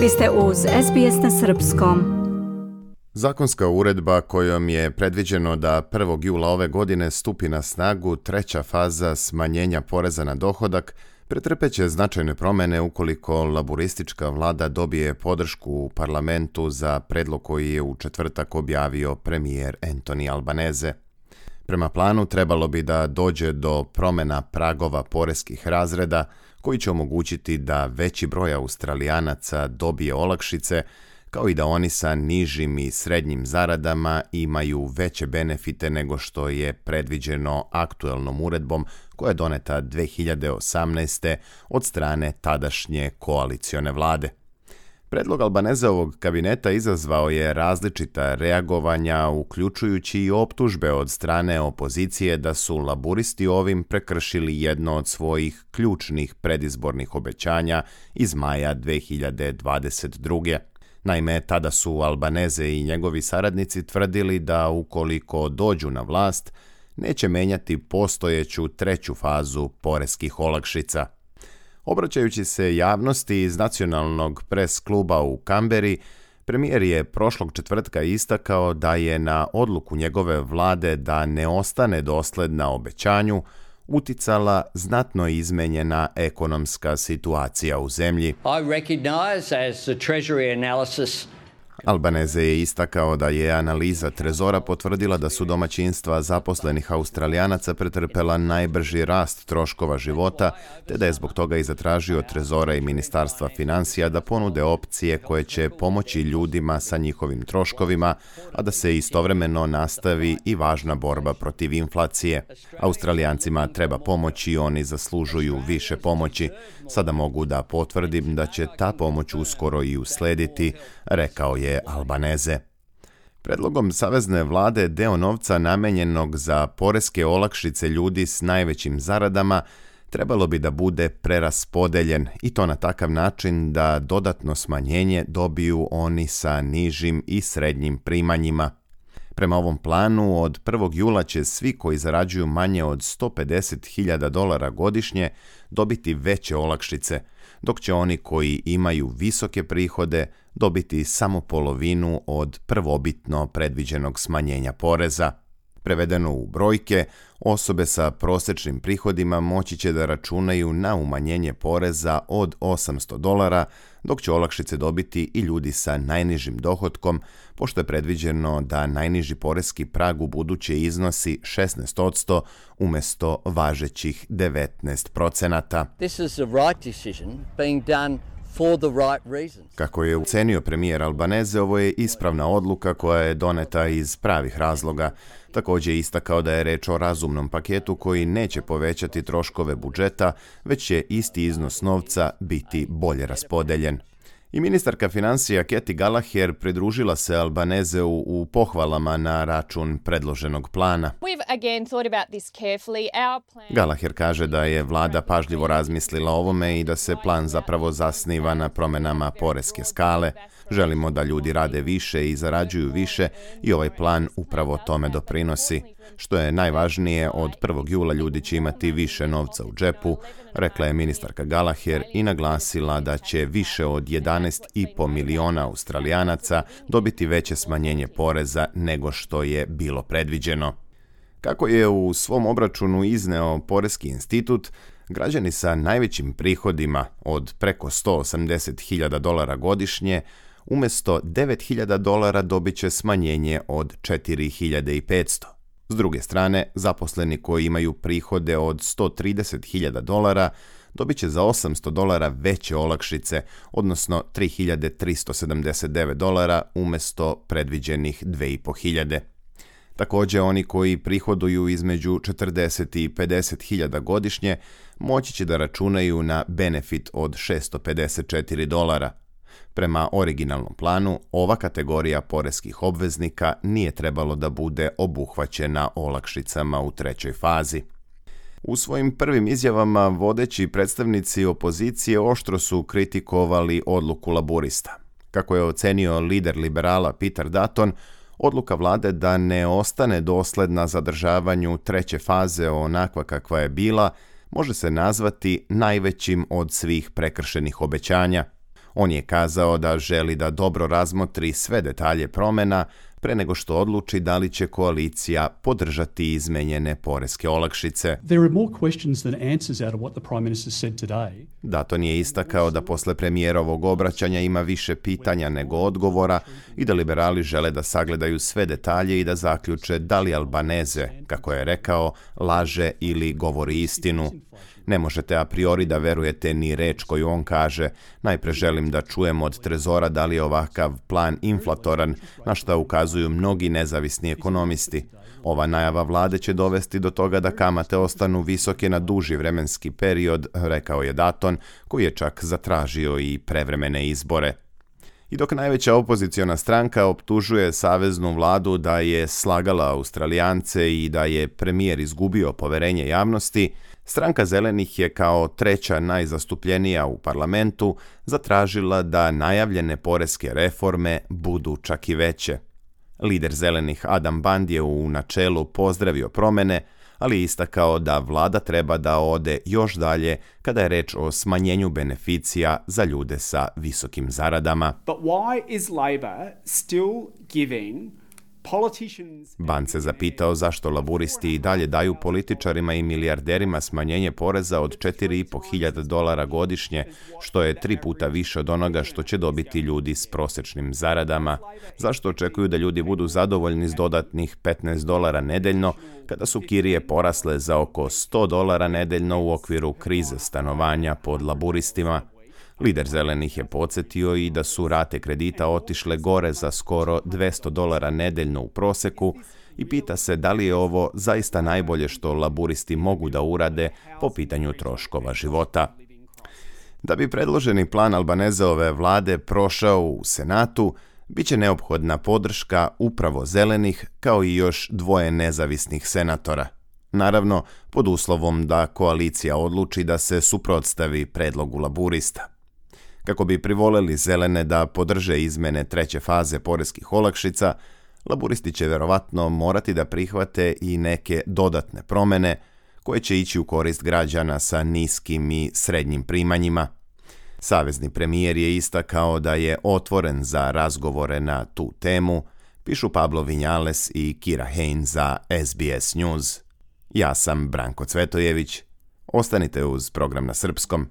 Vi ste uz SBS na Srpskom. Zakonska uredba kojom je predviđeno da 1. jula ove godine stupi na snagu treća faza smanjenja poreza na dohodak pretrpeće značajne promene ukoliko laburistička vlada dobije podršku u parlamentu za predlog koji je u četvrtak objavio premijer Anthony Albaneze. Prema planu trebalo bi da dođe do promena pragova poreskih razreda koji će omogućiti da veći broj Australijanaca dobije olakšice, kao i da oni sa nižim i srednjim zaradama imaju veće benefite nego što je predviđeno aktuelnom uredbom koja je doneta 2018. od strane tadašnje koalicione vlade. Predlog Albanezovog kabineta izazvao je različita reagovanja, uključujući i optužbe od strane opozicije da su laburisti ovim prekršili jedno od svojih ključnih predizbornih obećanja iz maja 2022. Naime, tada su Albaneze i njegovi saradnici tvrdili da ukoliko dođu na vlast, neće menjati postojeću treću fazu poreskih olakšica – Obraćajući se javnosti iz nacionalnog pres kluba u Kamberi, premijer je prošlog četvrtka istakao da je na odluku njegove vlade da ne ostane dosledna obećanju uticala znatno izmenjena ekonomska situacija u zemlji. I recognize as the Treasury analysis Albaneze je istakao da je analiza Trezora potvrdila da su domaćinstva zaposlenih Australijanaca pretrpela najbrži rast troškova života, te da je zbog toga i zatražio Trezora i Ministarstva financija da ponude opcije koje će pomoći ljudima sa njihovim troškovima, a da se istovremeno nastavi i važna borba protiv inflacije. Australijancima treba pomoći i oni zaslužuju više pomoći. Sada mogu da potvrdim da će ta pomoć uskoro i uslediti, rekao je Albaneze. Predlogom savezne vlade deo novca namenjenog za poreske olakšice ljudi s najvećim zaradama trebalo bi da bude preraspodeljen i to na takav način da dodatno smanjenje dobiju oni sa nižim i srednjim primanjima. Prema ovom planu, od 1. jula će svi koji zarađuju manje od 150.000 dolara godišnje dobiti veće olakšice, dok će oni koji imaju visoke prihode dobiti samo polovinu od prvobitno predviđenog smanjenja poreza. Prevedeno u brojke, osobe sa prosečnim prihodima moći će da računaju na umanjenje poreza od 800 dolara, dok će olakšice dobiti i ljudi sa najnižim dohodkom, pošto je predviđeno da najniži poreski prag u buduće iznosi 16% umesto važećih 19%. This is the right decision being done Kako je ucenio premijer Albaneze, ovo je ispravna odluka koja je doneta iz pravih razloga. Također je istakao da je reč o razumnom paketu koji neće povećati troškove budžeta, već će isti iznos novca biti bolje raspodeljen. I ministarka financija Keti Gallagher pridružila se Albanezeu u pohvalama na račun predloženog plana. Gallagher kaže da je vlada pažljivo razmislila ovome i da se plan zapravo zasniva na promenama poreske skale. Želimo da ljudi rade više i zarađuju više i ovaj plan upravo tome doprinosi. Što je najvažnije, od 1. jula ljudi će imati više novca u džepu, rekla je ministarka Gallagher i naglasila da će više od 11,5 miliona australijanaca dobiti veće smanjenje poreza nego što je bilo predviđeno. Kako je u svom obračunu izneo Poreski institut, građani sa najvećim prihodima od preko 180.000 dolara godišnje umjesto 9.000 dolara dobit će smanjenje od 4.500. S druge strane, zaposleni koji imaju prihode od 130.000 dolara dobit će za 800 dolara veće olakšice, odnosno 3.379 dolara umjesto predviđenih 2.500. Također, oni koji prihoduju između 40 i 50.000 godišnje moći će da računaju na benefit od 654 dolara, Prema originalnom planu, ova kategorija poreskih obveznika nije trebalo da bude obuhvaćena olakšicama u trećoj fazi. U svojim prvim izjavama vodeći predstavnici opozicije oštro su kritikovali odluku laburista. Kako je ocenio lider liberala Peter Dutton, odluka vlade da ne ostane dosledna zadržavanju treće faze onakva kakva je bila, može se nazvati najvećim od svih prekršenih obećanja – On je kazao da želi da dobro razmotri sve detalje promjena pre nego što odluči da li će koalicija podržati izmenjene poreske olakšice. Daton je istakao da posle premijerovog obraćanja ima više pitanja nego odgovora i da liberali žele da sagledaju sve detalje i da zaključe da li Albaneze, kako je rekao, laže ili govori istinu. Ne možete a priori da verujete ni reč koju on kaže. Najpre želim da čujem od Trezora da li je ovakav plan inflatoran, na što ukazuju mnogi nezavisni ekonomisti. Ova najava vlade će dovesti do toga da kamate ostanu visoke na duži vremenski period, rekao je Daton, koji je čak zatražio i prevremene izbore. I dok najveća opoziciona stranka optužuje saveznu vladu da je slagala Australijance i da je premijer izgubio poverenje javnosti, stranka zelenih je kao treća najzastupljenija u parlamentu zatražila da najavljene poreske reforme budu čak i veće. Lider zelenih Adam Band je u načelu pozdravio promene, ali istakao da vlada treba da ode još dalje kada je reč o smanjenju beneficija za ljude sa visokim zaradama. But why is Labor still giving Ban se zapitao zašto laburisti i dalje daju političarima i milijarderima smanjenje poreza od 4.500 dolara godišnje, što je tri puta više od onoga što će dobiti ljudi s prosečnim zaradama. Zašto očekuju da ljudi budu zadovoljni s dodatnih 15 dolara nedeljno, kada su kirije porasle za oko 100 dolara nedeljno u okviru krize stanovanja pod laburistima? Lider zelenih je podsjetio i da su rate kredita otišle gore za skoro 200 dolara nedeljno u proseku i pita se da li je ovo zaista najbolje što laburisti mogu da urade po pitanju troškova života. Da bi predloženi plan Albanezeove vlade prošao u Senatu, bit će neophodna podrška upravo zelenih kao i još dvoje nezavisnih senatora. Naravno, pod uslovom da koalicija odluči da se suprotstavi predlogu laburista. Kako bi privoleli zelene da podrže izmene treće faze poreskih olakšica, laburisti će verovatno morati da prihvate i neke dodatne promene koje će ići u korist građana sa niskim i srednjim primanjima. Savezni premijer je istakao da je otvoren za razgovore na tu temu, pišu Pablo Vinjales i Kira Hein za SBS News. Ja sam Branko Cvetojević. Ostanite uz program na srpskom.